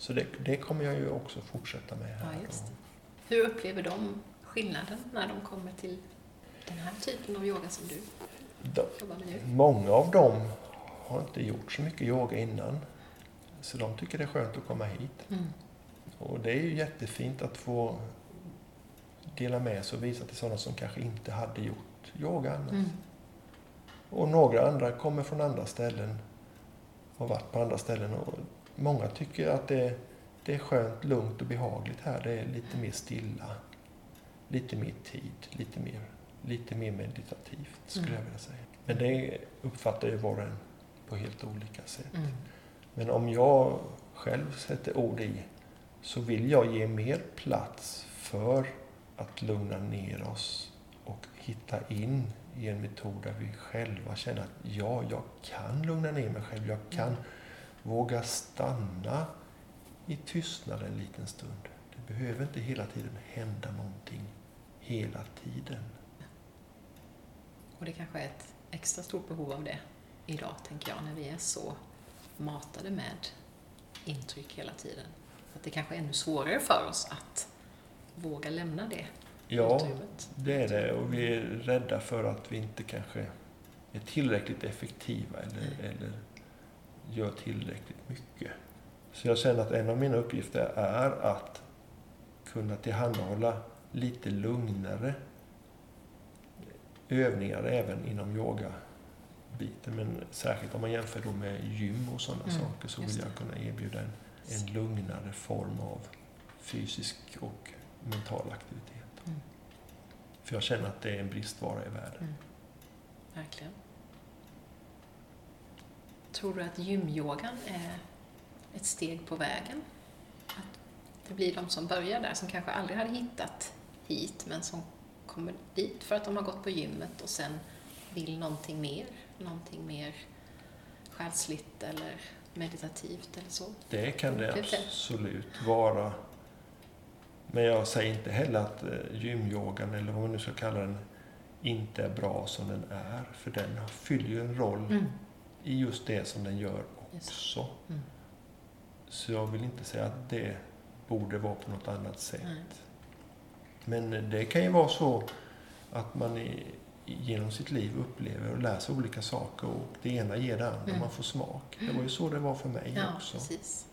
Så det, det kommer jag ju också fortsätta med här. Ja, just det. Hur upplever de skillnaden när de kommer till den här typen av yoga som du De, jobbar med nu? många av dem har inte gjort så mycket yoga innan. Så de tycker det är skönt att komma hit. Mm. Och det är ju jättefint att få dela med sig och visa till sådana som kanske inte hade gjort yoga annars. Mm. Och några andra kommer från andra ställen och varit på andra ställen. Och många tycker att det, det är skönt, lugnt och behagligt här. Det är lite mer stilla, lite mer tid, lite mer, lite mer meditativt skulle Mm. jag vilja säga. Men det uppfattar ju var och en på helt olika sätt. Mm. Men om jag själv sätter ord i så vill jag ge mer plats för att lugna ner oss och hitta in i en metod där vi själva känner att ja, jag kan lugna ner mig själv. Jag kan våga stanna i tystnad en liten stund. Det behöver inte hela tiden hända någonting hela tiden. Och det kanske är ett extra stort behov av det idag, tänker jag, när vi är så matade med intryck hela tiden. Att det kanske är ännu svårare för oss att våga lämna det Ja, utrymmet. Det är det och vi är rädda för att vi inte kanske är tillräckligt effektiva eller, eller gör tillräckligt mycket. Så jag känner att en av mina uppgifter är att kunna tillhandahålla lite lugnare övningar även inom yogabiten. Men särskilt om man jämför då med gym och sådana Mm, saker så vill jag kunna erbjuda en, en lugnare form av fysisk och mental aktivitet. Mm. För jag känner att det är en bristvara i världen. Mm. Verkligen. Tror du att gymyogan är ett steg på vägen? Att det blir de som börjar där som kanske aldrig hade hittat hit men som kommer dit för att de har gått på gymmet och sen vill någonting mer, någonting mer själsligt eller meditativt eller så. Det kan det det. absolut vara. Men jag säger inte heller att eh, gymyogan, eller vad man nu ska kalla den, inte är bra som den är. För den fyller ju en roll Mm. I just det som den gör också. Mm. Så jag vill inte säga att det borde vara på något annat sätt. Nej. Men det kan ju vara så att man i, genom sitt liv upplever och lär sig olika saker och det ena ger det andra. Mm. Man får smak. Det var ju så det var för mig Ja, också. precis.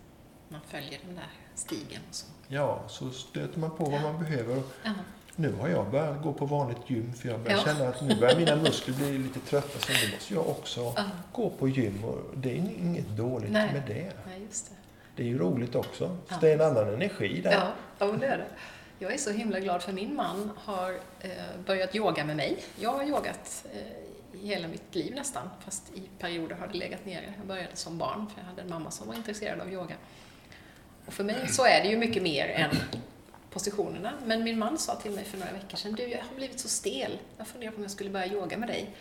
Man följer den där stigen och så. Ja, så stöter man på vad man behöver. Ja. Nu har jag börjat gå på vanligt gym för jag börjar Ja. känna att nu börjar mina muskler bli lite trötta så nu måste jag också Ja. gå på gym och det är inget dåligt Nej. med det. Nej, just det. Det är ju roligt också. Ja. Det är en annan energi där. Ja, ja det är det. Jag är så himla glad för min man har eh, börjat yoga med mig. Jag har yogat eh, hela mitt liv nästan, fast i perioder har det legat nere. Jag började som barn, för jag hade en mamma som var intresserad av yoga. Och för mig så är det ju mycket mer än positionerna. Men min man sa till mig för några veckor sedan, du jag har blivit så stel, jag funderar på om jag skulle börja yoga med dig.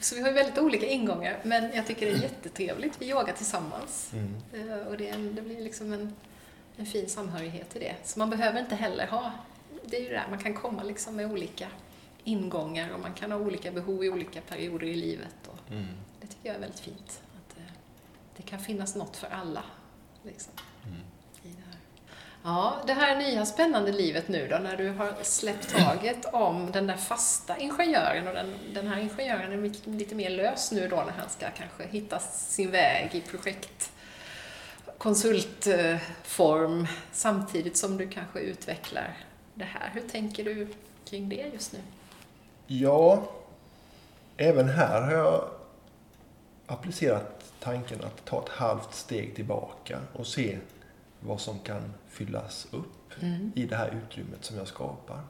Så vi har ju väldigt olika ingångar, men jag tycker det är jättetrevligt. Vi yogar tillsammans. Mm. Eh, Och det, en, det blir liksom en, en fin samhörighet i det. Så man behöver inte heller ha, det är ju det där, man kan komma liksom med olika ingångar och man kan ha olika behov i olika perioder i livet. Och Mm. det tycker jag är väldigt fint. Att det, det kan finnas något för alla. Liksom, Mm det här. Ja, det här nya spännande livet nu då, när du har släppt taget om den där fasta ingenjören och den, den här ingenjören är lite- lite mer lös nu då när han ska kanske hitta sin väg i projekt konsultform samtidigt som du kanske utvecklar det här. Hur tänker du kring det just nu? Ja, även här har jag applicerat tanken att ta ett halvt steg tillbaka och se vad som kan fyllas upp Mm. i det här utrymmet som jag skapar.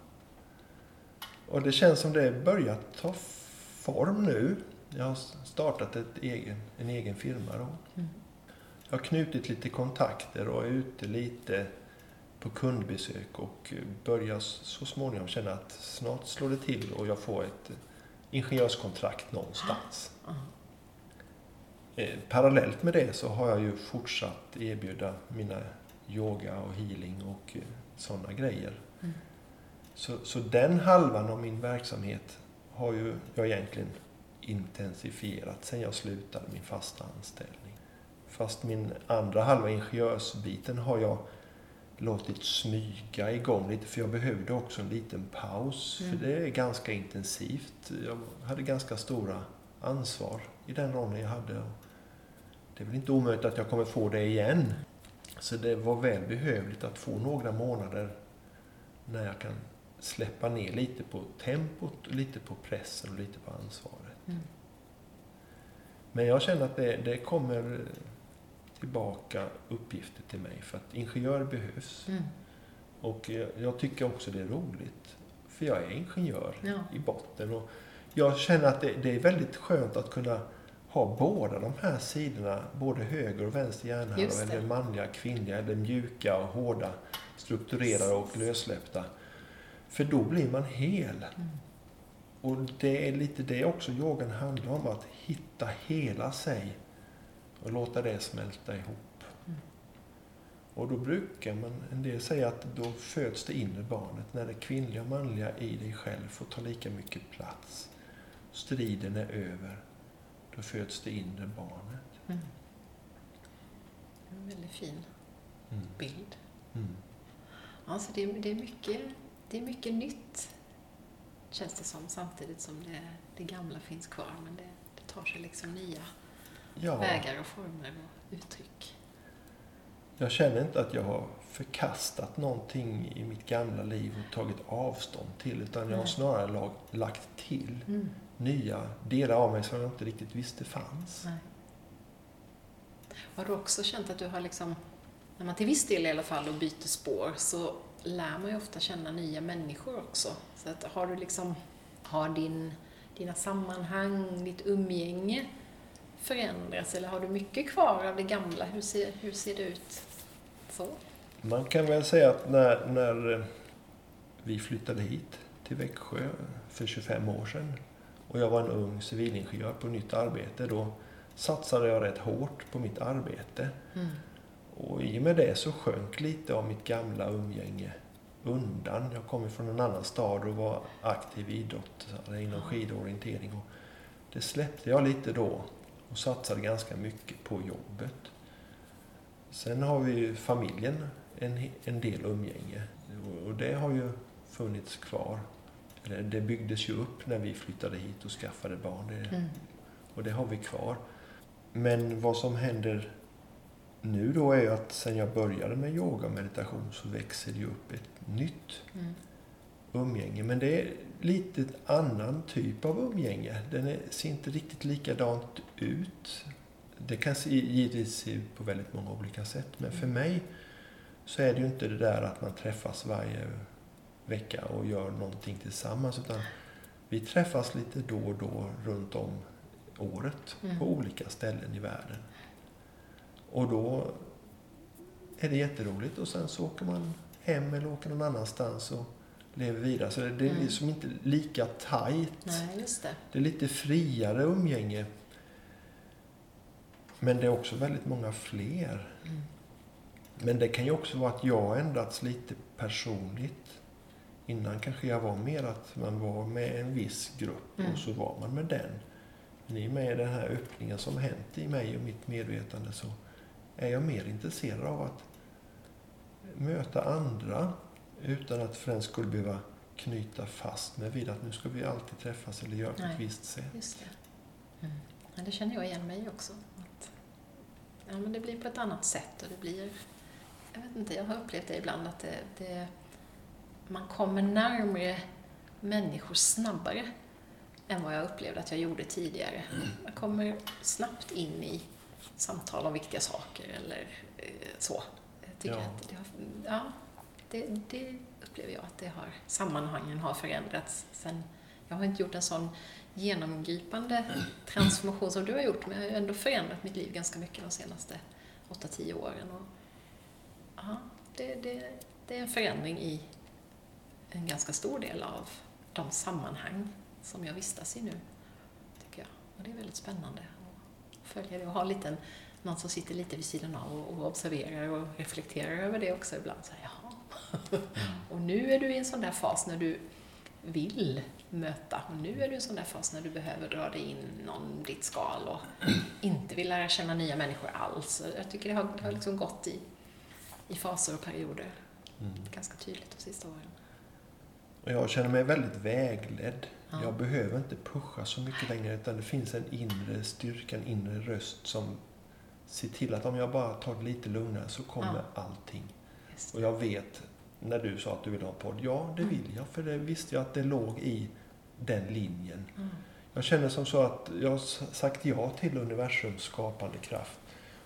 Och det känns som det börjar ta form nu. Jag har startat ett egen, en egen firma då. Mm. Jag har knutit lite kontakter och är ute lite på kundbesök och börjar så småningom känna att snart slår det till och jag får ett ingenjörskontrakt någonstans. Ja. Eh, Parallellt med det så har jag ju fortsatt erbjuda mina yoga och healing och eh, sådana grejer. Mm. Så, så den halvan av min verksamhet har ju jag egentligen intensifierat sen jag slutade min fasta anställning. Fast min andra halva ingenjörsbiten har jag låtit smyga igång lite för jag behövde också en liten paus. Mm. För det är ganska intensivt. Jag hade ganska stora ansvar i den rollen jag hade. Det är väl inte omöjligt att jag kommer få det igen. Så det var väl behövligt att få några månader när jag kan släppa ner lite på tempot, lite på pressen och lite på ansvaret. Mm. Men jag känner att det, det kommer tillbaka uppgifter till mig för att ingenjör behövs. Mm. Och jag, jag tycker också det är roligt. För jag är ingenjör Ja. i botten. Och jag känner att det, det är väldigt skönt att kunna ha båda de här sidorna, både höger och vänster hjärnhalva, eller manliga, kvinnliga, eller mjuka och hårda, strukturerade och lössläppta. För då blir man hel. Mm. Och det är lite det också yogan handlar om, att hitta hela sig och låta det smälta ihop. Mm. Och då brukar man, en del säga att då föds det inre barnet, när det kvinnliga och manliga i dig själv får ta lika mycket plats. Striden är över, då föds det inre barnet. Mm. En väldigt fin Mm. bild. Mm. Alltså det, är, det, är mycket, det är mycket nytt, känns det som, samtidigt som det, det gamla finns kvar. Men det, det tar sig liksom nya Ja, vägar och former och uttryck. jag känner inte att jag har förkastat någonting i mitt gamla liv och tagit avstånd till, utan jag har snarare lag, lagt till Mm. Nya delar av mig som jag inte riktigt visste fanns. Nej. Har du också känt att du har liksom, när man till viss del i alla fall och byter spår, så lär man ju ofta känna nya människor också. Så att har du liksom, har din, dina sammanhang, ditt umgänge förändrats eller har du mycket kvar av det gamla? Hur ser, hur ser det ut? Så? Man kan väl säga att när, när vi flyttade hit till Växjö för 25 år sedan och jag var en ung civilingenjör på nytt arbete, då satsade jag rätt hårt på mitt arbete. Mm. Och i och med det så sjönk lite av mitt gamla umgänge undan. Jag kommer från en annan stad och var aktiv idrottare inom skidorientering. Och det släppte jag lite då och satsade ganska mycket på jobbet. Sen har vi ju familjen, en, en del umgänge. Och det har ju funnits kvar. Det byggdes ju upp när vi flyttade hit och skaffade barn. Det, mm. Och det har vi kvar. Men vad som händer nu då är ju att sen jag började med yoga och meditation så växer det upp ett nytt mm. umgänge. Men det är lite annan typ av umgänge. Den ser inte riktigt likadant ut. Det kan se, givetvis se ut på väldigt många olika sätt. Men för mm. mig så är det ju inte det där att man träffas varje vecka och gör någonting tillsammans. Utan vi träffas lite då och då runt om året mm. på olika ställen i världen. Och då är det jätteroligt och sen så åker man hem eller åker någon annanstans och lever vidare. Så det, det är mm. liksom inte lika tajt. Nej, det. det är lite friare umgänge. Men det är också väldigt många fler. Mm. Men det kan ju också vara att jag har ändrats lite personligt. Innan kanske jag var mer att man var med en viss grupp mm. och så var man med den. Men i och med den här öppningen som hänt i mig och mitt medvetande så är jag mer intresserad av att möta andra utan att för den skulle behöva knyta fast mig vid att nu ska vi alltid träffas eller göra på ett visst sätt. Just det. Mm. Ja, det känner jag igen mig också. Att, ja, men det blir på ett annat sätt och det blir... Jag vet inte, jag har upplevt det ibland att det, det man kommer närmare människor snabbare än vad jag upplevde att jag gjorde tidigare. Man kommer snabbt in i samtal om viktiga saker eller eh, så. Jag tycker ja. att det, har, ja, det, det, upplever jag att det har, sammanhangen har förändrats sen jag har inte gjort en sån genomgripande transformation som du har gjort, men jag har ändå förändrat mitt liv ganska mycket de senaste 8-10 åren. Och, ja, det, det, det är en förändring i en ganska stor del av de sammanhang som jag vistas i nu, tycker jag. Och det är väldigt spännande att följa det och ha lite, någon som sitter lite vid sidan av och, och observerar och reflekterar över det också ibland. Så här, Jaha. Mm. och nu är du i en sån där fas när du vill möta. Och nu är du i en sån där fas när du behöver dra dig in någon ditt skal och inte vill lära känna nya människor alls. Jag tycker det har, det har liksom gått i, i faser och perioder. Mm. Ganska tydligt de sista åren. Och jag känner mig väldigt vägledd. Ja. Jag behöver inte pusha så mycket längre utan det finns en inre styrka, en inre röst som ser till att om jag bara tar det lite lugnare så kommer ja. allting. Och jag vet, när du sa att du vill ha en podd, ja det mm. vill jag för det visste jag att det låg i den linjen. Mm. Jag känner som så att jag har sagt ja till universums skapande kraft.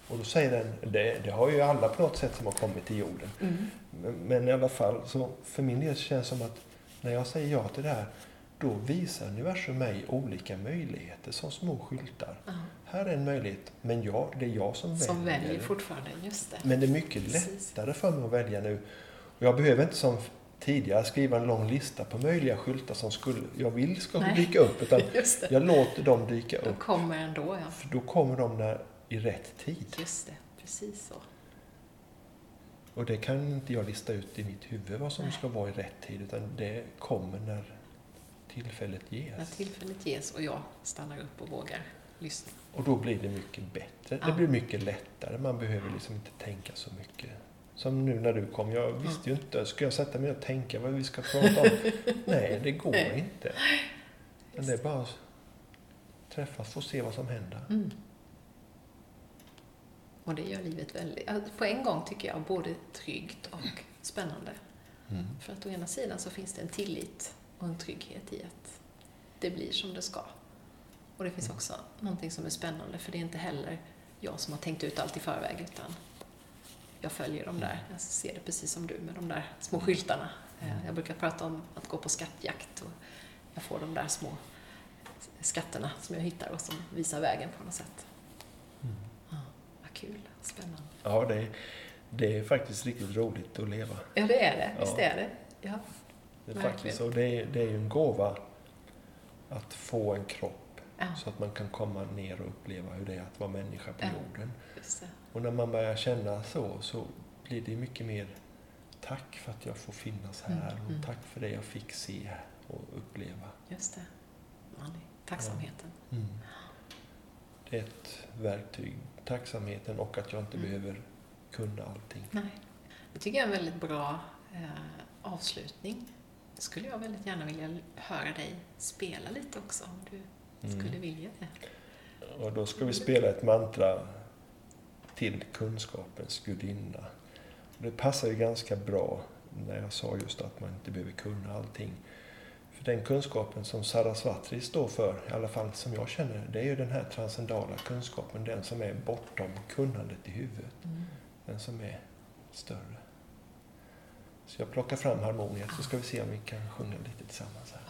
Och då säger den, det, det, har ju alla på något sätt som har kommit till jorden. Mm. Men, men, i alla fall, så för min del känns det som att när jag säger ja till det här, då visar universum mig olika möjligheter som små skyltar. Uh -huh. Här är en möjlighet, men jag, det är jag som, som väljer. Som väljer fortfarande, just det. Men det är mycket Precis. lättare för mig att välja nu. Och jag behöver inte som tidigare skriva en lång lista på möjliga skyltar som skulle, jag vill ska Nej. dyka upp. Utan [laughs] jag låter dem dyka upp. De kommer ändå, ja. För då kommer de när, i rätt tid. Just det, precis så. Och det kan inte jag lista ut i mitt huvud vad som ska vara i rätt tid, utan det kommer när tillfället ges. När tillfället ges och jag stannar upp och vågar lyssna. Och då blir det mycket bättre. Ja. Det blir mycket lättare. Man behöver liksom inte tänka så mycket. Som nu när du kom. Jag visste ju inte. Ska jag sätta mig och tänka vad vi ska prata om? [laughs] Nej, det går Nej. inte. Men det är bara att träffas och se vad som händer. Mm. Och det gör livet väldigt, på en gång tycker jag, både tryggt och spännande. Mm. För att å ena sidan så finns det en tillit och en trygghet i att det blir som det ska. Och det finns mm. också någonting som är spännande, för det är inte heller jag som har tänkt ut allt i förväg, utan jag följer dem där. Jag ser det precis som du med de där små skyltarna. Eh, jag brukar prata om att gå på skattjakt och jag får de där små skatterna som jag hittar och som visar vägen på något sätt. Mm. Ja, kul, spännande. Ja, det är, det är faktiskt riktigt roligt att leva. Ja, det är det. Visst är det. Ja. Det är faktiskt, och det är, det är ju en gåva att få en kropp ja. så att man kan komma ner och uppleva hur det är att vara människa på ja, jorden. Och när man börjar känna så, så blir det mycket mer tack för att jag får finnas här Mm, och mm. tack för det jag fick se och uppleva. Just det. Ja, är tacksamheten. Mm. Det är ett verktyg, tacksamheten och att jag inte Mm. behöver kunna allting. Nej. Det tycker jag är en väldigt bra eh, avslutning. skulle jag väldigt gärna vilja höra dig spela lite också, om du Mm. skulle vilja det. Och då ska vi spela ett mantra till kunskapens gudinna. Och det passar ju ganska bra när jag sa just att man inte behöver kunna allting. Den kunskapen som Sarasvatri står för, i alla fall som jag känner, det är ju den här transcendala kunskapen, den som är bortom kunnandet i huvudet. Mm. Den som är större. Så jag plockar fram harmoniet så ska vi se om vi kan sjunga lite tillsammans här.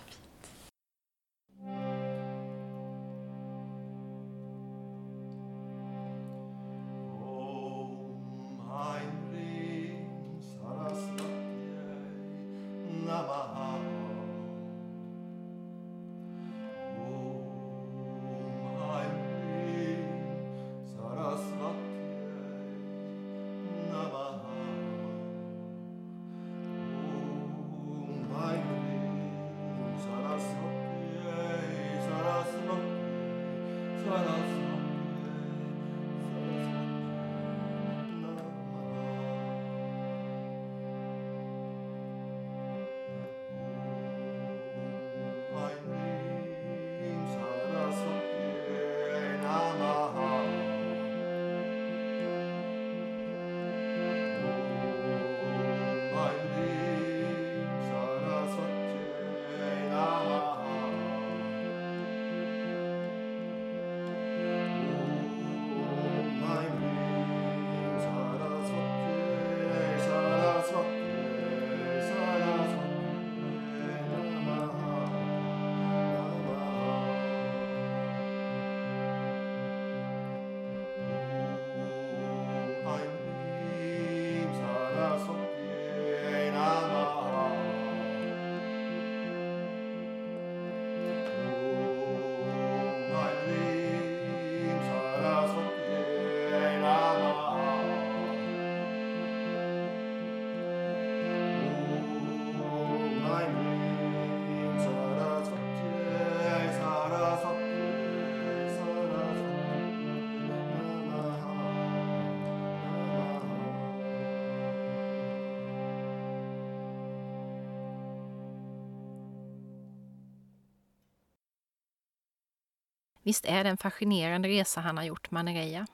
Visst är det en fascinerande resa han har gjort, Manereja.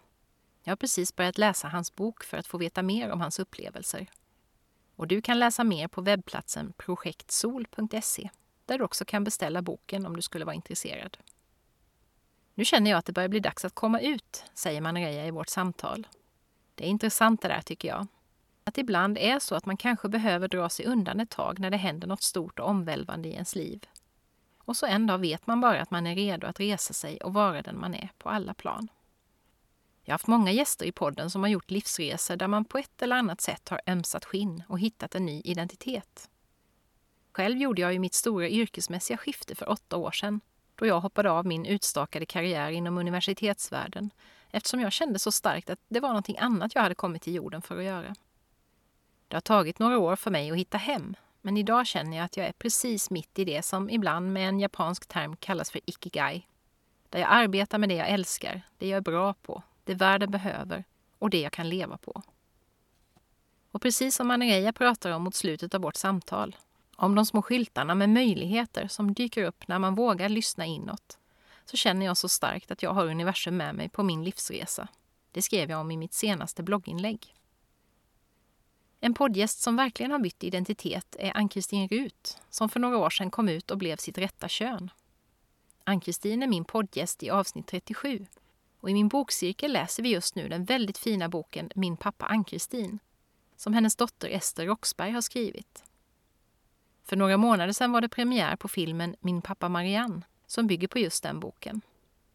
Jag har precis börjat läsa hans bok för att få veta mer om hans upplevelser. Och du kan läsa mer på webbplatsen projektsol.se där du också kan beställa boken om du skulle vara intresserad. Nu känner jag att det börjar bli dags att komma ut, säger Manereja i vårt samtal. Det är intressant det där tycker jag. Att ibland är så att man kanske behöver dra sig undan ett tag när det händer något stort och omvälvande i ens liv. Och så en dag vet man bara att man är redo att resa sig och vara den man är på alla plan. Jag har haft många gäster i podden som har gjort livsresor där man på ett eller annat sätt har ömsat skinn och hittat en ny identitet. Själv gjorde jag ju mitt stora yrkesmässiga skifte för åtta år sedan då jag hoppade av min utstakade karriär inom universitetsvärlden eftersom jag kände så starkt att det var någonting annat jag hade kommit till jorden för att göra. Det har tagit några år för mig att hitta hem men idag känner jag att jag är precis mitt i det som ibland med en japansk term kallas för ikigai. Där jag arbetar med det jag älskar, det jag är bra på, det världen behöver och det jag kan leva på. Och precis som Manereja pratar om mot slutet av vårt samtal, om de små skyltarna med möjligheter som dyker upp när man vågar lyssna inåt, så känner jag så starkt att jag har universum med mig på min livsresa. Det skrev jag om i mitt senaste blogginlägg. En poddgäst som verkligen har bytt identitet är Ann-Kristin Rut som för några år sedan kom ut och blev sitt rätta kön. Ann-Kristin är min poddgäst i avsnitt 37 och i min bokcirkel läser vi just nu den väldigt fina boken Min pappa Ann-Kristin som hennes dotter Ester Roxberg har skrivit. För några månader sedan var det premiär på filmen Min pappa Marianne som bygger på just den boken.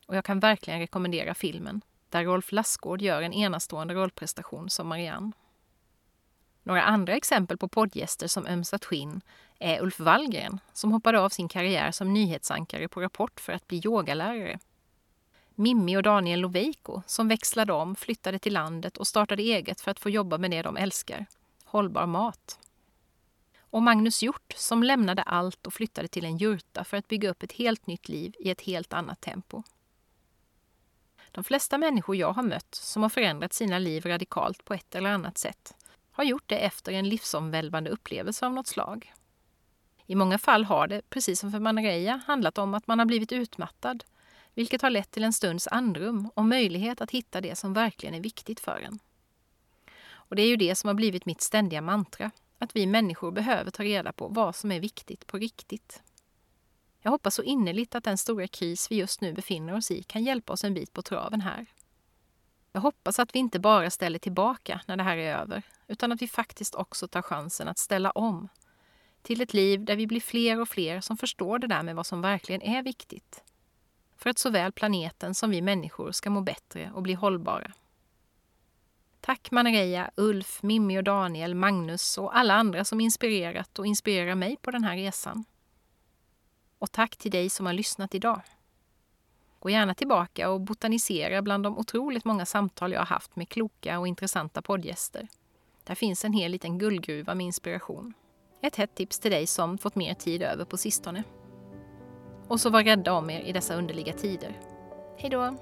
Och jag kan verkligen rekommendera filmen där Rolf Lassgård gör en enastående rollprestation som Marianne. Några andra exempel på poddgäster som ömsat skinn är Ulf Wallgren som hoppade av sin karriär som nyhetsankare på Rapport för att bli yogalärare. Mimmi och Daniel Loveiko som växlade om, flyttade till landet och startade eget för att få jobba med det de älskar, hållbar mat. och Magnus Hjort som lämnade allt och flyttade till en jurta för att bygga upp ett helt nytt liv i ett helt annat tempo. De flesta människor jag har mött som har förändrat sina liv radikalt på ett eller annat sätt har gjort det efter en livsomvälvande upplevelse av något slag. I många fall har det, precis som för Manareya, handlat om att man har blivit utmattad, vilket har lett till en stunds andrum och möjlighet att hitta det som verkligen är viktigt för en. Och det är ju det som har blivit mitt ständiga mantra, att vi människor behöver ta reda på vad som är viktigt på riktigt. Jag hoppas så innerligt att den stora kris vi just nu befinner oss i kan hjälpa oss en bit på traven här. Jag hoppas att vi inte bara ställer tillbaka när det här är över, utan att vi faktiskt också tar chansen att ställa om till ett liv där vi blir fler och fler som förstår det där med vad som verkligen är viktigt. För att såväl planeten som vi människor ska må bättre och bli hållbara. Tack Manereja, Ulf, Mimmi och Daniel, Magnus och alla andra som inspirerat och inspirerar mig på den här resan. Och tack till dig som har lyssnat idag. Gå gärna tillbaka och botanisera bland de otroligt många samtal jag har haft med kloka och intressanta poddgäster. Där finns en hel liten guldgruva med inspiration. Ett hett tips till dig som fått mer tid över på sistone. Och så var rädda om er i dessa underliga tider. Hej då!